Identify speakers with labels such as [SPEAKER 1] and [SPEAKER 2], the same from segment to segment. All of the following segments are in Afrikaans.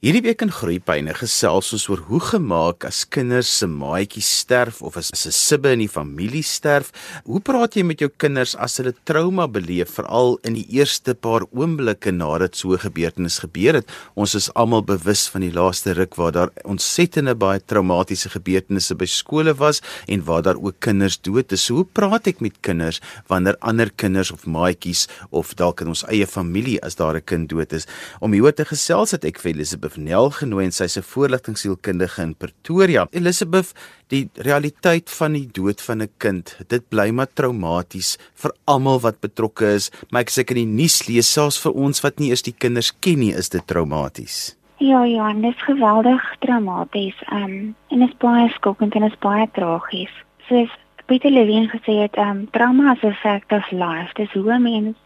[SPEAKER 1] Hierdie week in Groepyne gesels ons oor hoe gemaak as kinders se maatjies sterf of as 'n sibbe in die familie sterf. Hoe praat jy met jou kinders as hulle trauma beleef, veral in die eerste paar oomblikke nadat so 'n gebeurtenis gebeur het? Ons is almal bewus van die laaste ruk waar daar ontsettende baie traumatiese gebeurtenisse by skole was en waar daar ook kinders dood is. So hoe praat ek met kinders wanneer ander kinders of maatjies of dalk in ons eie familie as daar 'n kind dood is? Om hieroor te gesels het ek vir Elisabeth Nel genooi en sy's 'n voorligtingsielkundige in Pretoria. Elizabeth, die realiteit van die dood van 'n kind, dit bly maar traumaties vir almal wat betrokke is, maar ek seker die nuus lees selfs vir ons wat nie eens die kinders ken nie, is dit traumaties.
[SPEAKER 2] Ja, ja, dit is geweldig traumaties. Ehm um, en dit is baie skokkend en dit is baie tragies. Soos Pieter Levine gesê het, ehm um, trauma is a fact of life. Dis hoe 'n mens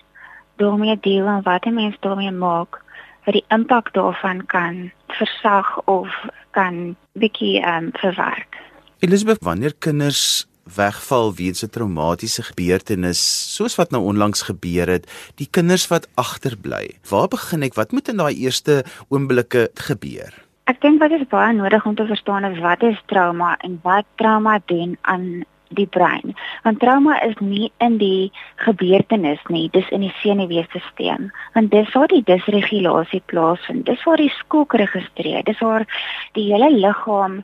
[SPEAKER 2] daarmee deel en wat 'n mens daarmee maak wat die impak daarvan kan versag of kan bietjie ehm um, verwerk.
[SPEAKER 1] Elisabeth, wanneer kinders wegval weens 'n traumatiese gebeurtenis soos wat nou onlangs gebeur het, die kinders wat agterbly. Waar begin ek? Wat moet in daai eerste oomblikke gebeur?
[SPEAKER 2] Ek dink wat is baie nodig om te verstaan is wat is trauma en wat trauma doen aan die brein. Want trauma is nie in die gebeurtenis nie, dis in die senuweestelsel. Want dis waar die disregulasie plaasvind. Dis waar die skok registreer. Dis waar die hele liggaam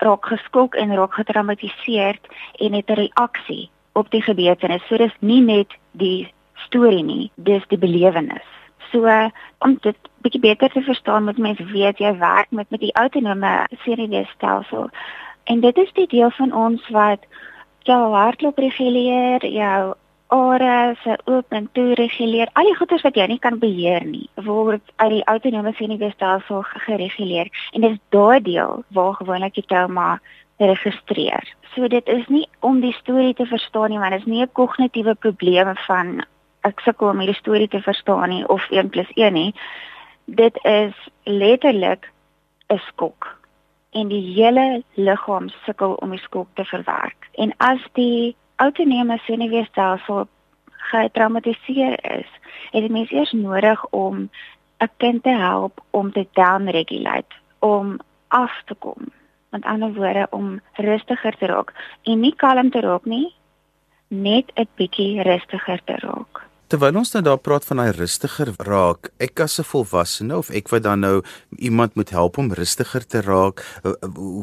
[SPEAKER 2] raak geskok en raak getraumatiseer en het 'n reaksie op die gebeurtenis. So dis nie net die storie nie, dis die belewenis. So om dit bietjie beter te verstaan moet mens weet jy werk met met die autonome senuweestelsel. En dit is die deel van ons wat jou hartklop reguleer, jou are se oop en toe reguleer. Al die goeders wat jy nie kan beheer nie, word uit die autonome senuweestelsel gereguleer en dit is daai deel waar gewoonlik die trauma registreer. So dit is nie om die storie te verstaan nie, maar dit is nie 'n kognitiewe probleem van ek sukkel om hierdie storie te verstaan nie of 1 + 1 nie. Dit is letterlik 'n skok en die hele liggaam sukkel om die skok te verwerk. En as die autonome senuweestelsel getraumatiseer is, het die mens eers nodig om 'n kind te help om te downregulate, om af te kom. Met ander woorde om rustiger te raak en nie kalm te raak nie, net 'n bietjie rustiger te raak.
[SPEAKER 1] Terwyl ons nou daar praat van hy rustiger raak, ek as 'n volwassene of ek wat dan nou iemand moet help om rustiger te raak,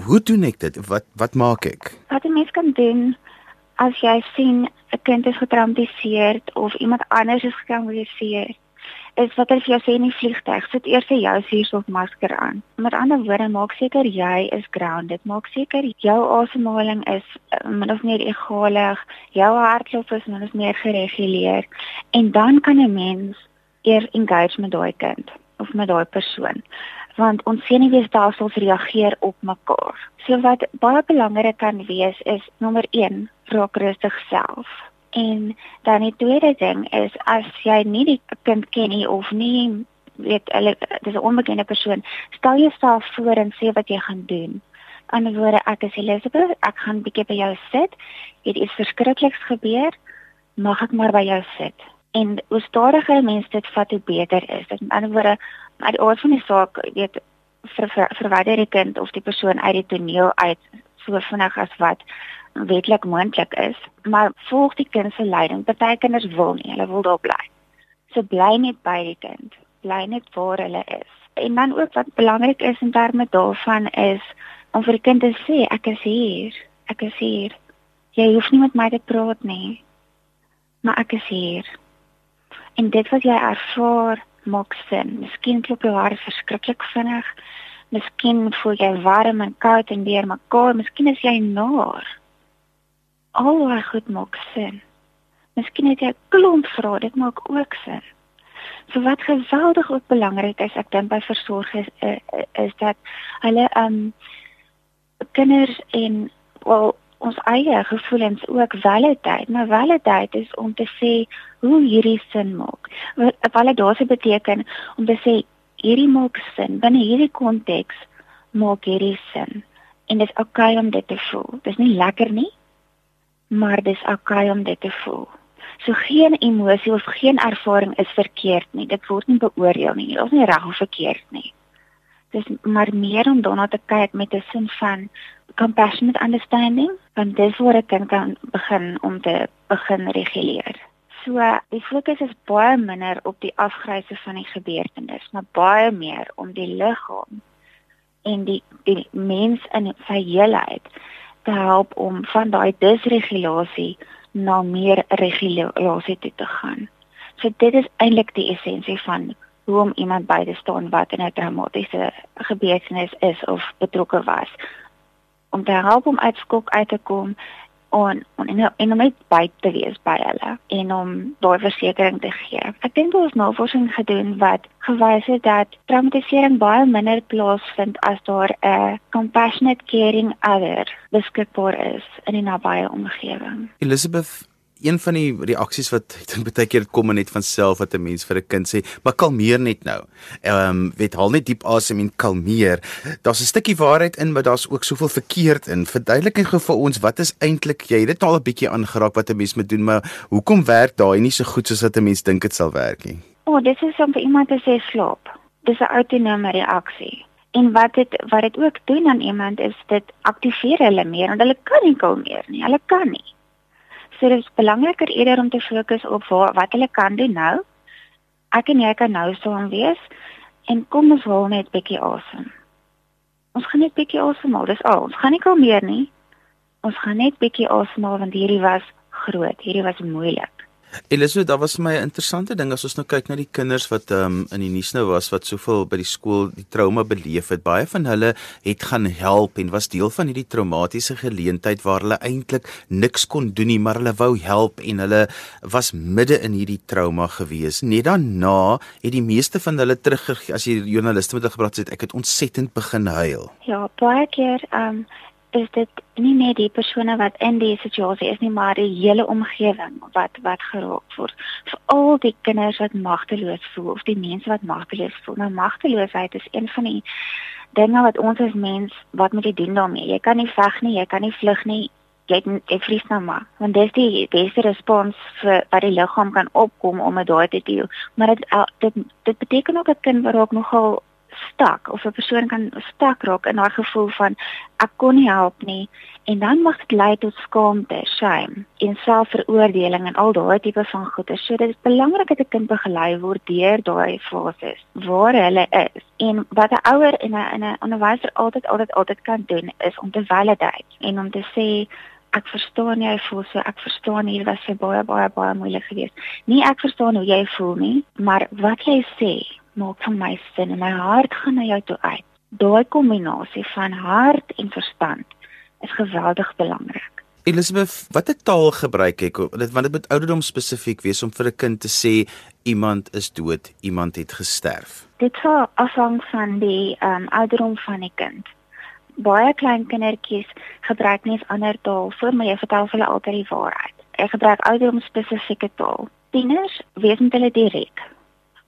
[SPEAKER 1] hoe doen ek dit? Wat wat maak ek?
[SPEAKER 2] Wat 'n mens kan doen as jy sien 'n kind is getraumatiseer of iemand anders is getraumatiseer, is wat hulle vir jou sê in die vliegtuig, sit eers jou suurstofmasker aan. Met ander woorde, maak seker jy is grounded. Maak seker jou asemhaling is uh, min of meer egalig, jou hartklop is min of meer gereguleer en dan kan 'n mens eers engage met daai kind of met daai persoon want ons senuweestelsels reageer op mekaar. So wat baie belangrik kan wees is nommer 1, raak rustig self. En dan die tweede ding is as jy nie die kind ken nie of nie weet hulle dis 'n onbekende persoon, stel jouself voor en sê wat jy gaan doen. Aan die woorde ek is Elizabeth, ek gaan bietjie by jou sit. Het iets verskrikliks gebeur? Mag ek maar by jou sit? En hoe stadiger mense dit vat, hoe beter is dit. Aan die woorde, maar die aard van die saak, weet ver, ver, verwyder die kind of die persoon uit die toneel uit so vinnig as wat wetlik moontlik is, maar volg die kind se leiding. Party kinders wil nie, hulle wil daar bly. So bly net by die kind, bly net waar hulle is. En dan ook wat belangrik is in terme daarvan is om vir die kind te sê ek is hier, ek is hier. Jy hoef nie met my te praat nie. Maar ek is hier. En dit wat jy ervaar maak sin. Miskien klop jou hart verskriklik vinnig. Miskien voel jy warm en koud en deur mekaar. Miskien is jy naar al hoe goed maak sin. Miskien het jy 'n klomp vrae, dit maak ook sin. So wat geweldig ook belangrik is, ek dink by versorgers is, eh, is dat hulle um kinders en wel ons eie gevoelens ook validate. Nou validate is om te sê hoe hierdie sin maak. Validasie beteken om te sê hierdie maak sin binne hierdie konteks maak hierdie sin en dit is oukei okay om dit te voel. Dit is nie lekker nie, maar dis okay om dit te voel. So geen emosie of geen ervaring is verkeerd nie. Dit word nie beoordeel nie. Dit is nie reg of verkeerd nie. Dis maar meer om daarna te kyk met 'n sin van compassionate understanding, want dis waar 'n kind kan begin om te begin reguleer. So, die fokus is baie minder op die afgryse van die gebeurtenis, maar baie meer om die liggaam en die die mens in sy heelheid te help om van daai disregulasie na meer regulasie toe te gaan. So dit is eintlik die essensie van hoe om iemand by te staan wat in 'n traumatiese gebeurtenis is of betrokke was om te help om uit skok uit te kom en en en om net by te wees by hulle en om daai versekering te gee. Ek dink ons navorsing gedoen wat gewys het dat traumatisering baie minder plaasvind as daar 'n compassionate caring other beskikbaar is in 'n nabye omgewing.
[SPEAKER 1] Elizabeth een van die reaksies wat ek dink baie keer kom net van self wat 'n mens vir 'n kind sê, maar kalmeer net nou. Ehm um, weet haal net diep asem en kalmeer. Daar's 'n stukkie waarheid in, maar daar's ook soveel verkeerd in. Verduidelik net gou vir ons wat is eintlik jy het dit al 'n bietjie aangeraak wat 'n mens moet doen, maar hoekom werk daai nie so goed soos wat 'n mens dink dit sal werk nie?
[SPEAKER 2] O, oh, dit is om vir iemand te sê slaap. Dis 'n autonome reaksie. En wat dit wat dit ook doen aan iemand is dit aktiveer hulle meer want hulle kan nie kalmeer nie. Hulle kan nie. So dit is belangriker eerder om te fokus op wat, wat hulle kan doen nou. Ek en jy kan nou saam wees en kom ons haal net 'n bietjie asem. Ons gaan net 'n bietjie asemhaal. Dis al. Ons gaan nie kalmeer nie. Ons gaan net 'n bietjie asemhaal want hierdie was groot. Hierdie was moeilik.
[SPEAKER 1] Eliso, daar was my 'n interessante ding as ons nou kyk na die kinders wat um, in die nuus nou was wat soveel by die skool die trauma beleef het. Baie van hulle het gaan help en was deel van hierdie traumatiese geleentheid waar hulle eintlik niks kon doen nie, maar hulle wou help en hulle was midde in hierdie trauma gewees. Net daarna het die meeste van hulle terug as jy joernaliste met hulle gepraat het, ek het ontsettend begin huil.
[SPEAKER 2] Ja, baie keer um is dit nie net die persone wat in die situasie is nie, maar die hele omgewing wat wat geraak word. Vir al die kinders wat magteloos voel of die mense wat magteloos voel. Nou magteloosheid is een van die dinge wat ons as mens wat moet doen daarmee? Jy kan nie veg nie, jy kan nie vlug nie. Jy jy vries nou maar. Want dis die beste respons vir wat die liggaam kan opkom om dit daai te deel. Maar dit dit dit beteken ook 'n kind wat raak nogal stak of 'n persoon kan stak raak in haar gevoel van ek kon nie help nie en dan mag dit lei tot skaamte, shame en selfveroordeling en al daai tipe van goeie. So dit is belangrik dat 'n kind begelei word deur daai fases waar hulle is. En wat 'n ouer en 'n 'n onderwyser altyd altyd altyd kan doen is om te validate en om te sê ek verstaan jy voel so ek verstaan hier was vir baie baie baie moeilik geweest. Nie ek verstaan hoe jy voel nie, maar wat jy sê maak van my sin en my hart gaan na jou toe uit. Daai kombinasie van hart en verstand is geweldig belangrik.
[SPEAKER 1] Elizabeth, watter taal gebruik ek? Dit want dit moet ouderdom spesifiek wees om vir 'n kind te sê iemand is dood, iemand het gesterf.
[SPEAKER 2] Dit sal afhang van die ehm um, ouderdom van die kind. Baie klein kindertjies gebruik nie 'n ander taal vir my, jy vertel hulle altyd die waarheid. Ek gebruik ouderdom spesifieke taal. Tieners weet net hulle direk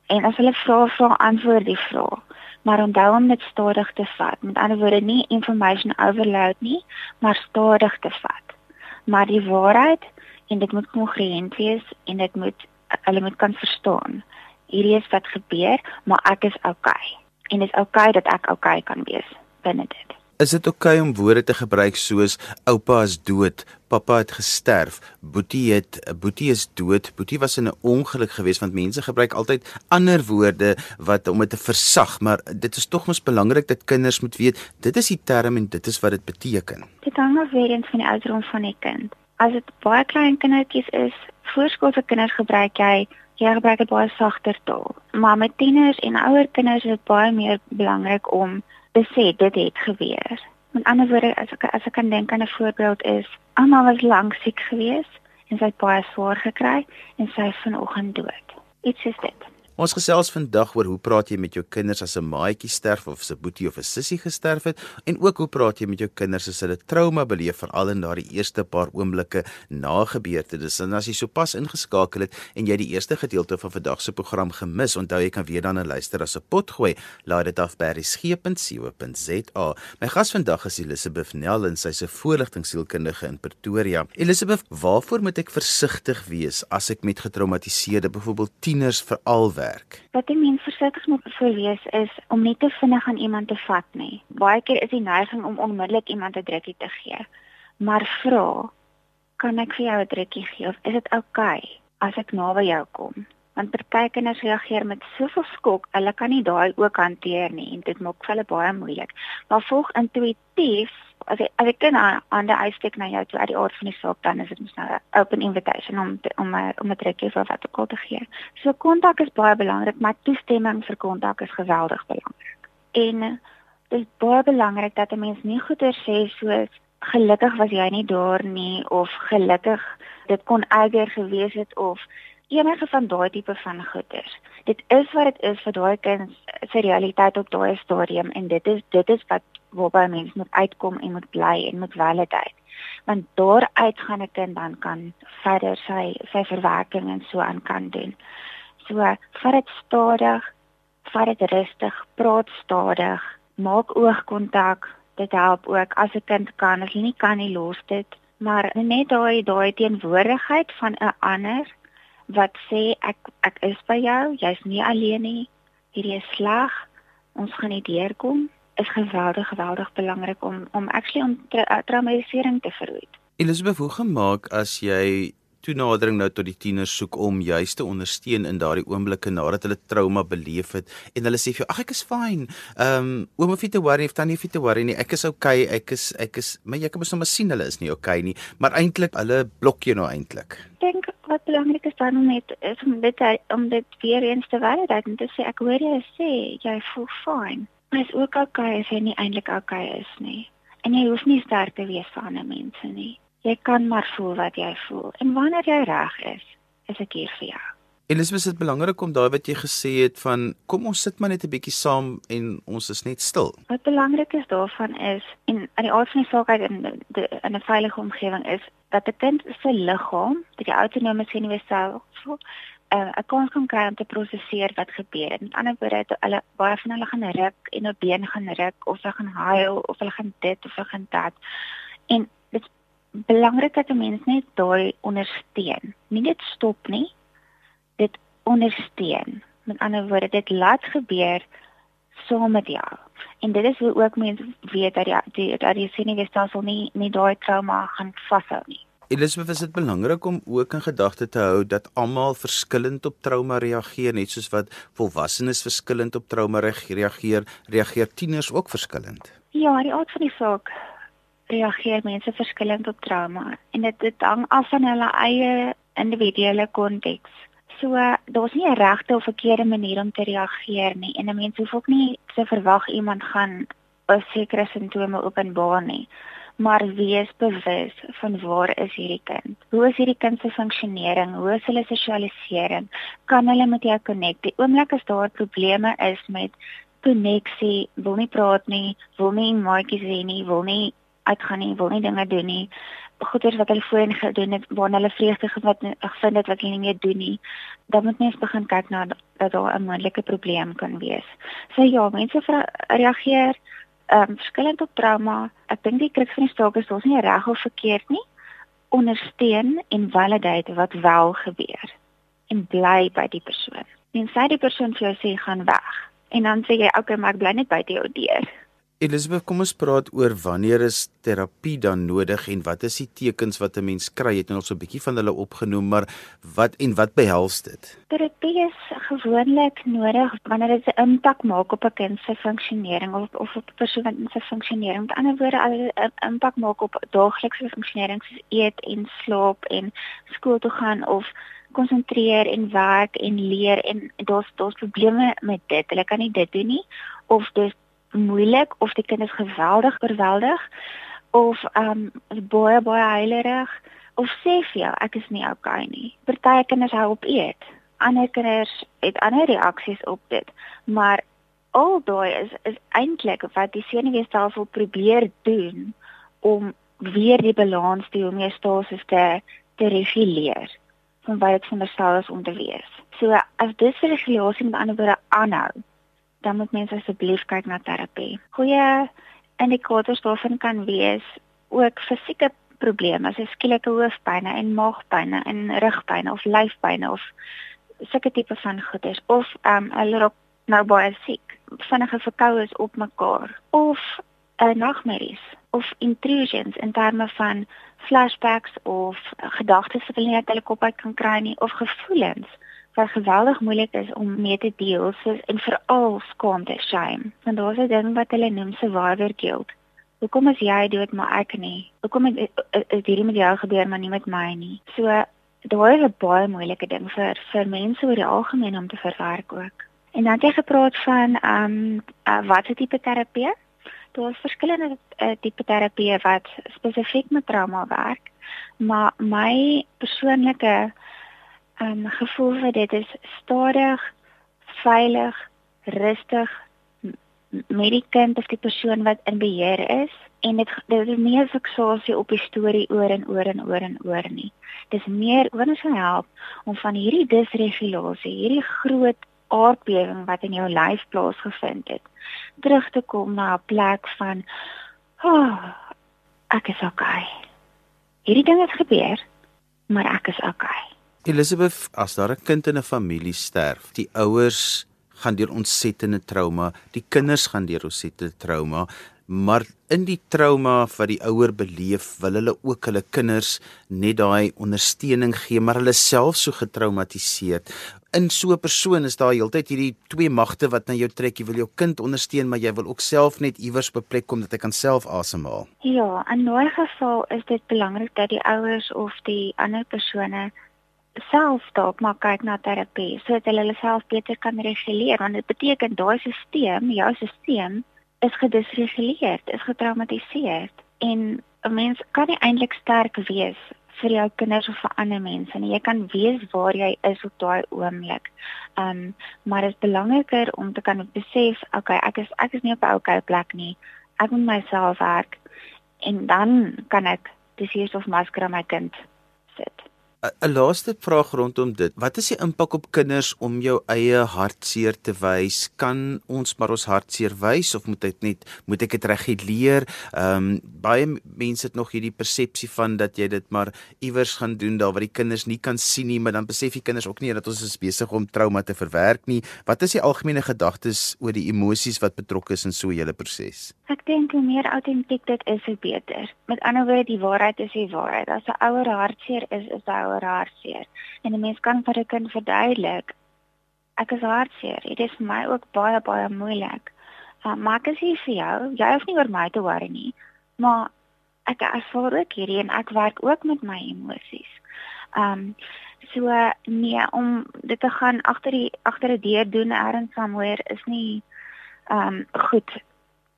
[SPEAKER 2] En as hulle vra, vra antwoord die vraag. Maar onthou om dit stadig te vat. Met ander woorde nie information overload nie, maar stadig te vat. Maar die waarheid en dit moet kongruent wees en dit moet hulle moet kan verstaan. Hierdie is wat gebeur, maar ek is okay. En dit is okay dat ek okay kan wees binne dit.
[SPEAKER 1] Is dit oukei okay om woorde te gebruik soos oupa is dood, pappa het gesterf, boetie het boetie is dood, boetie was in 'n ongeluk geweest want mense gebruik altyd ander woorde wat om dit te versag, maar dit is tog mos belangrik dat kinders moet weet dit is die term en dit is wat dit beteken.
[SPEAKER 2] Dit hang af weer eens van die ouderdom van die kind. As dit baie klein kindertjies is, voorskoolse kinders gebruik jy jy gebruik 'n baie sagter taal. Maar met tieners en ouer kinders is dit baie meer belangrik om sê dit het gebeur. Met ander woorde, as ek as ek kan dink aan 'n voorbeeld is, Anna was lank siek geweest en sy het baie swaar gekry en sy is vanoggend dood. Iets is dit.
[SPEAKER 1] Ons gesels vandag oor hoe praat jy met jou kinders as 'n maatjie sterf of 'n boetie of 'n sussie gesterf het en ook hoe praat jy met jou kinders as hulle trauma beleef veral in daardie eerste paar oomblikke na gebeurtenis. En as jy sopas ingeskakel het en jy die eerste gedeelte van vandag se program gemis, onthou jy kan weer dan luister as 'n pot gooi. Laai dit af by resgep.co.za. My gas vandag is Elisabeth Nel en sy's 'n voorligtingsielkundige in Pretoria. Elisabeth, waarvoor moet ek versigtig wees as ek met getraumatiseerde, byvoorbeeld tieners veral werk? Werk?
[SPEAKER 2] Wat die mens versigtig moet voorwees is om nie te vinnig aan iemand te vat nie. Baie keer is die neiging om onmiddellik iemand 'n drukkie te gee. Maar vra, kan ek vir jou 'n drukkie gee of is dit oukei okay as ek naby jou kom? Want party kinders reageer met soveel skok, hulle kan nie daai ook hanteer nie en dit maak vir hulle baie moeilik. Maar volg intuïtief as ek as ek kan aan die uitsteek na jou toe uit die aard van die saak dan is dit mos nou 'n open invitation om te, om a, om 'n trekkie vir wat ook al te gee. So kontak is baie belangrik, maar toestemming vir kontak is geweldig belangrik. En dit is baie belangrik dat 'n mens nie goeie sê soos gelukkig was jy nie daar nie of gelukkig dit kon erger gewees het of enige van daai tipe van goeders. Dit is wat dit is vir daai kind se realiteit op daai stadium en dit is dit is wat waarby mense moet uitkom en moet bly en moet validate. Want daaruit gaan 'n kind dan kan verder sy sy verwerking en so aan kan doen. So vat dit stadig, vat dit rustig, praat stadig, maak oogkontak. Dit help ook as 'n kind kan, as jy nie kan nie los dit, maar net daai daai teenwoordigheid van 'n ander wat sê ek ek is by jou, jy's nie alleen nie. Hierdie is sleg. Ons gaan nie deurkom is geweldig geweldig belangrik om om actually om tra traumatisering te verhoed.
[SPEAKER 1] Elisabeth, hoe gemaak as jy toenadering nou tot die tieners soek om juis te ondersteun in daardie oomblikke nadat hulle trauma beleef het en hulle sê vir jou ag ek is fine. Ehm um, oom of jy te worry of tannie of jy te worry nie. Ek is okay. Ek is ek is maar jy kan mos nou maar sien hulle is nie okay nie, maar eintlik hulle blok jou nou eintlik.
[SPEAKER 2] Ek dink wat belangrik is dan net is om dit om dit weer eens te validate en te sê ek hoor jy sê jy voel fine is ook okay as jy nie eintlik okay is nie. En jy hoef nie sterk te wees vir ander mense nie. Jy kan maar voel wat jy voel. En wanneer jy reg is, is ek hier vir jou.
[SPEAKER 1] Elisabeth, dit is belangrik om daai wat jy gesê het van kom ons sit maar net 'n bietjie saam en ons is net stil.
[SPEAKER 2] Wat belangrik is daarvan is en aan die aard van die saak uit in die in 'n veilige omgewing is dat 'n kind se liggaam, die autonome senuweestelsel, uh, 'n kans kan kry om te prosesseer wat gebeur het. Met ander woorde, hulle baie van hulle gaan ruk en op been gaan ruk of hulle gaan huil of hulle gaan dit of hulle gaan dat. En belangrik dat 'n mens net daai ondersteun. Nie net stop nie. Dit ondersteun. Met ander woorde, dit laat gebeur saam met jou. En dit is hoe ook mense weet dat die die dat die senuweestelsel nie nie daai trauma gaan vashou nie.
[SPEAKER 1] Elisabeth, is dit belangrik om ook in gedagte te hou dat almal verskillend op trauma reageer, net soos wat volwassenes verskillend op trauma reageer, reageer tieners ook verskillend.
[SPEAKER 2] Ja, die aard van die saak reageer mense verskillend op trauma en dit dit hang af van hulle eie individuele konteks. So daar's nie 'n regte of verkeerde manier om te reageer nie en 'n mens hoef ook nie te verwag iemand gaan 'n sekere simptome openbaar nie maar wees bewus van waar is hierdie kind? Hoe is hierdie kind se funksionering? Hoe is hulle sosialisering? Kan hulle met jou connect? Die oomblik as daar probleme is met koneksie, wil nie praat nie, wil nie maatjies hê nie, wil nie uitgaan nie, wil nie dinge doen nie. Goeders wat hulle voorheen gedoen het, waar hulle vreugde gevind gevind het wat hulle nie meer doen nie. Dan moet mens begin kyk na dat daar 'n moontlike probleem kan wees. So ja, mense reageer ehm um, verskillend op trauma. Ek dink die kruks van die saak is ons nie reg of verkeerd nie. Ondersteun en validate wat wel gebeur en bly by die persoon. En sê die persoon vir jou sê gaan weg. En dan sê jy okay, maar ek bly net by jou deur.
[SPEAKER 1] Elisabeth, kom ons praat oor wanneer is terapie dan nodig en wat is die tekens wat 'n mens kry? Jy het nou so 'n bietjie van hulle opgenoem, maar wat en wat behels dit?
[SPEAKER 2] Terapie is gewoonlik nodig wanneer dit 'n impak maak op 'n kind se funksionering of of op 'n persoon se funksionering. Met ander woorde, al 'n impak maak op daaglikse funksionering soos eet en slaap en skool toe gaan of konsentreer en werk en leer en daar's daar's probleme met dit. Hulle kan nie dit doen nie of dis moeilik of die kind is geweldig oorweldig of ehm um, baie baie heilerig of sê vir jou ek is nie okay nie. Party kinders hou op eet. Ander kinders het ander reaksies op dit. Maar al daai is is eintlik wat die senuweestelsel probeer doen om weer die balans die homeostase te te reguleer van wat dit veronderstel is om te wees. So as dysregulasie met ander woorde aanhou, dan moet mense asseblief kyk na terapie. Goeie indikators daarvan kan wees ook fisieke probleme, soos skielike hoofpyn en maagpyn en rugpyn of lyfpyn of sulke tipe van goeders of ehm um, hulle raak nou baie siek, vinnige verkoue is op mekaar of 'n uh, nagmerries of intrusions in terme van flashbacks of gedagtes wat hulle net hulle kop uit kan kry nie of gevoelens wat geweldig moeilik is om mee te deel soos en veral skaamte shame. Want daar's 'n ding wat hulle noem survivor guilt. Hoekom is jy dood maar ek nie? Hoekom het is hierdie met jou gebeur maar nie met my nie? So daar is 'n baie moeilike ding vir vir mense oor die algemeen om te verwerk ook. En dan het jy gepraat van ehm um, uh, wat is tipe terapie? Daar is verskillende uh, tipe terapie wat spesifiek met trauma werk maar my persoonlike um, gevoel vir dit is stadig, veilig, rustig met die kind of die persoon wat in beheer is en dit dit is nie 'n fiksasie op die storie oor en oor en oor en oor nie. Dis meer oor ons help om van hierdie disregulasie, hierdie groot aardbewing wat in jou lyf plaasgevind het, terug te kom na 'n plek van oh, ek is okay. Hierdie ding het gebeur, maar ek is okay.
[SPEAKER 1] Elizabeth, as daar 'n kind in 'n familie sterf, die ouers gaan deur ontsettende trauma, die kinders gaan deur ontsettende trauma, maar in die trauma wat die ouer beleef, wil hulle ook hulle kinders net daai ondersteuning gee, maar hulle self so getraumatiseer. In so 'n persoon is daar heeltyd hierdie twee magte wat na jou trek. Jy wil jou kind ondersteun, maar jy wil ook self net iewers beplek kom dat hy kan self asemhaal.
[SPEAKER 2] Ja, in 'n geval is dit belangrik dat die ouers of die ander persone self dalk maar kyk na terapie sodat hulle hulle self beter kan reguleer want dit beteken daai stelsel, jou stelsel is gedisreguleerd, is getraumatiseer en 'n mens kan nie eintlik sterk wees vir jou kinders of vir ander mense nie. Jy kan weet waar jy is op daai oomblik. Um maar dit is belangriker om te kan besef, okay, ek is ek is nie op 'n okay plek nie. Ek moet myself werk en dan kan ek dis hier of masker aan my kind sit.
[SPEAKER 1] 'n laaste vraag rondom dit. Wat is die impak op kinders om jou eie hartseer te wys? Kan ons maar ons hartseer wys of moet dit net moet ek dit reguleer? Ehm um, baie mense het nog hierdie persepsie van dat jy dit maar iewers gaan doen daar waar die kinders nie kan sien nie, maar dan besef die kinders ook nie dat ons is besig om trauma te verwerk nie. Wat is die algemene gedagtes oor die emosies wat betrokke is in so 'n hele proses?
[SPEAKER 2] Ek dink hoe meer autentiek dit is, hoe beter. Met ander woorde, die waarheid is die waarheid. As 'n ouer hartseer is, is hy ouer hartseer. En 'n mens kan vir 'n kind verduidelik, ek is hartseer. Dit is vir my ook baie baie moeilik. Uh, maar ek is hier vir jou. Jy hoef nie oor my te worry nie, maar ek ervaar ook hierdie en ek werk ook met my emosies. Um so nee om dit te gaan agter die agter 'n deur doen erns somewhere is nie um goed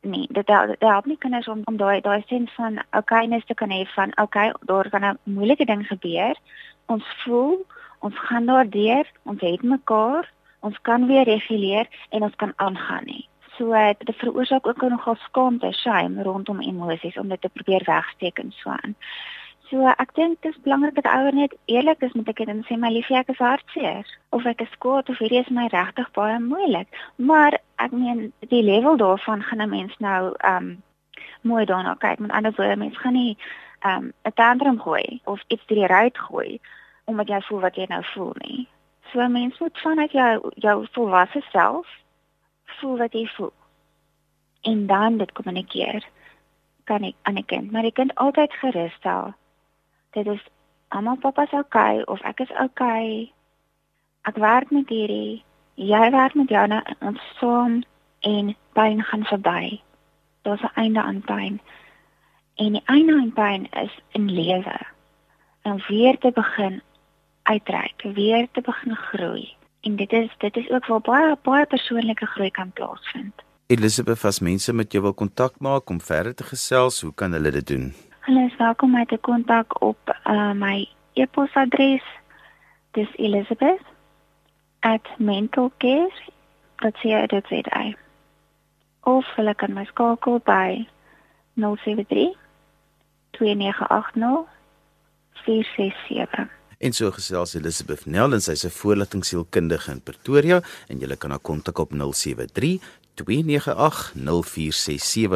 [SPEAKER 2] nee, dit help, dit help nie kinders om om daai daai sin van okayness te kan hê van okay, daar kan 'n moeilike ding gebeur. Ons voel, ons gaan daardeur, ons het mekaar, ons kan weer reguleer en ons kan aangaan nie. So dit veroorsaak ook nogal skaamte, shame rondom emosies om dit te probeer wegsteek en so aan. So ek dink dit is belangrik dat ouers net eerlik is met 'n kind en sê my liefie ek is hartseer of ek is kwaad of hierdie is my regtig baie moeilik. Maar ek meen die level daarvan gaan 'n mens nou um mooi daarna kyk. Met ander woorde, mens gaan nie um 'n tantrum gooi of iets deur die ruit gooi omdat jy voel wat jy nou voel nie. So mens moet vanuit jou jou volwasse self voel wat jy voel. En dan dit kommunikeer kan ek aan 'n kind, maar jy kan altyd gerus stel dit is almal pappa se okay of ek is okay. Ek werk met hierdie, jy werk met jou nou ons saam en pyn gaan verby. Daar's 'n einde aan pyn. En die einde aan pyn is in lewe. En weer te begin uitreik, weer te begin groei. En dit is dit is ook waar baie baie persoonlike groei kan plaasvind.
[SPEAKER 1] Elizabeth, as mense met jou wil kontak maak om verder te gesels, hoe kan hulle dit doen?
[SPEAKER 2] Hulle is welkom om my te kontak op uh, my e-posadres. Dis elizabeth@mentalcare.co.za. Of hulle kan my skakel by 073 2980 467.
[SPEAKER 1] En so gesels Elizabeth Nel en sy's 'n voorlatingsielkundige in Pretoria en jy kan haar kontak op 073 0891104467.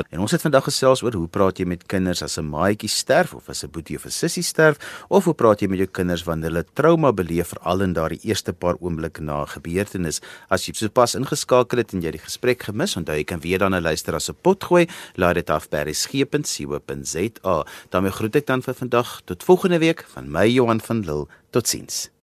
[SPEAKER 1] En ons het vandag gesels oor hoe praat jy met kinders as 'n maatjie sterf of as 'n boetie of 'n sussie sterf of hoe praat jy met jou kinders wanneer hulle trauma beleef veral in daardie eerste paar oomblikke na 'n gebeurtenis. As jy sopas ingeskakel het en jy die gesprek gemis, onthou jy kan weer dan 'n luister as 'n pot gooi. Laai dit af by resgep.co.za. daarmee groet ek dan vir vandag tot volgende week van my Johan van Lille. Totsiens.